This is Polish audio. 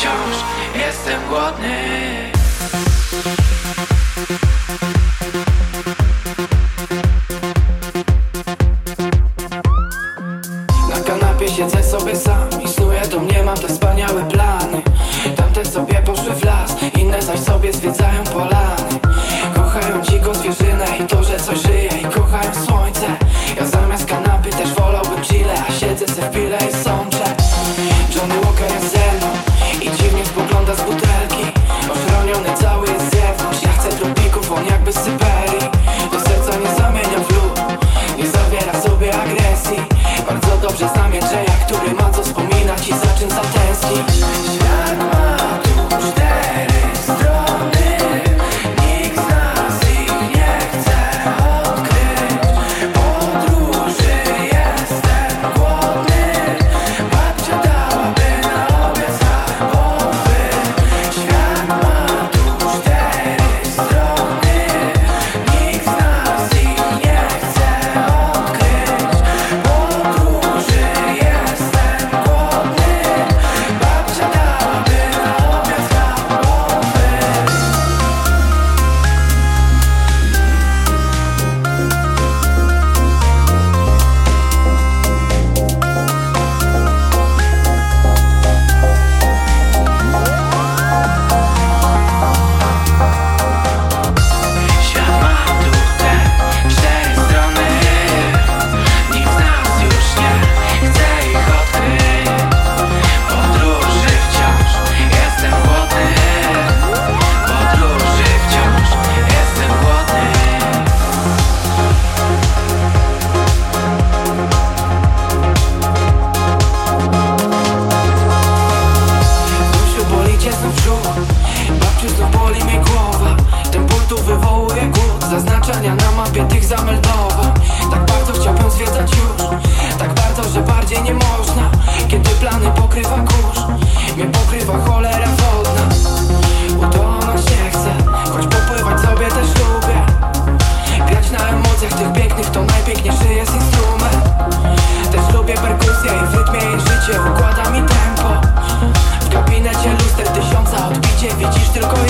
wciąż jestem głodny. Na kanapie siedzę sobie sam I snuję do mnie mam te wspaniałe plany. Tamte sobie poszły w las Inne zaś sobie zwiedzają polany. Kochają dziką zwierzynę I to, że coś żyje. I kochają słońce Ja zamiast widzisz tylko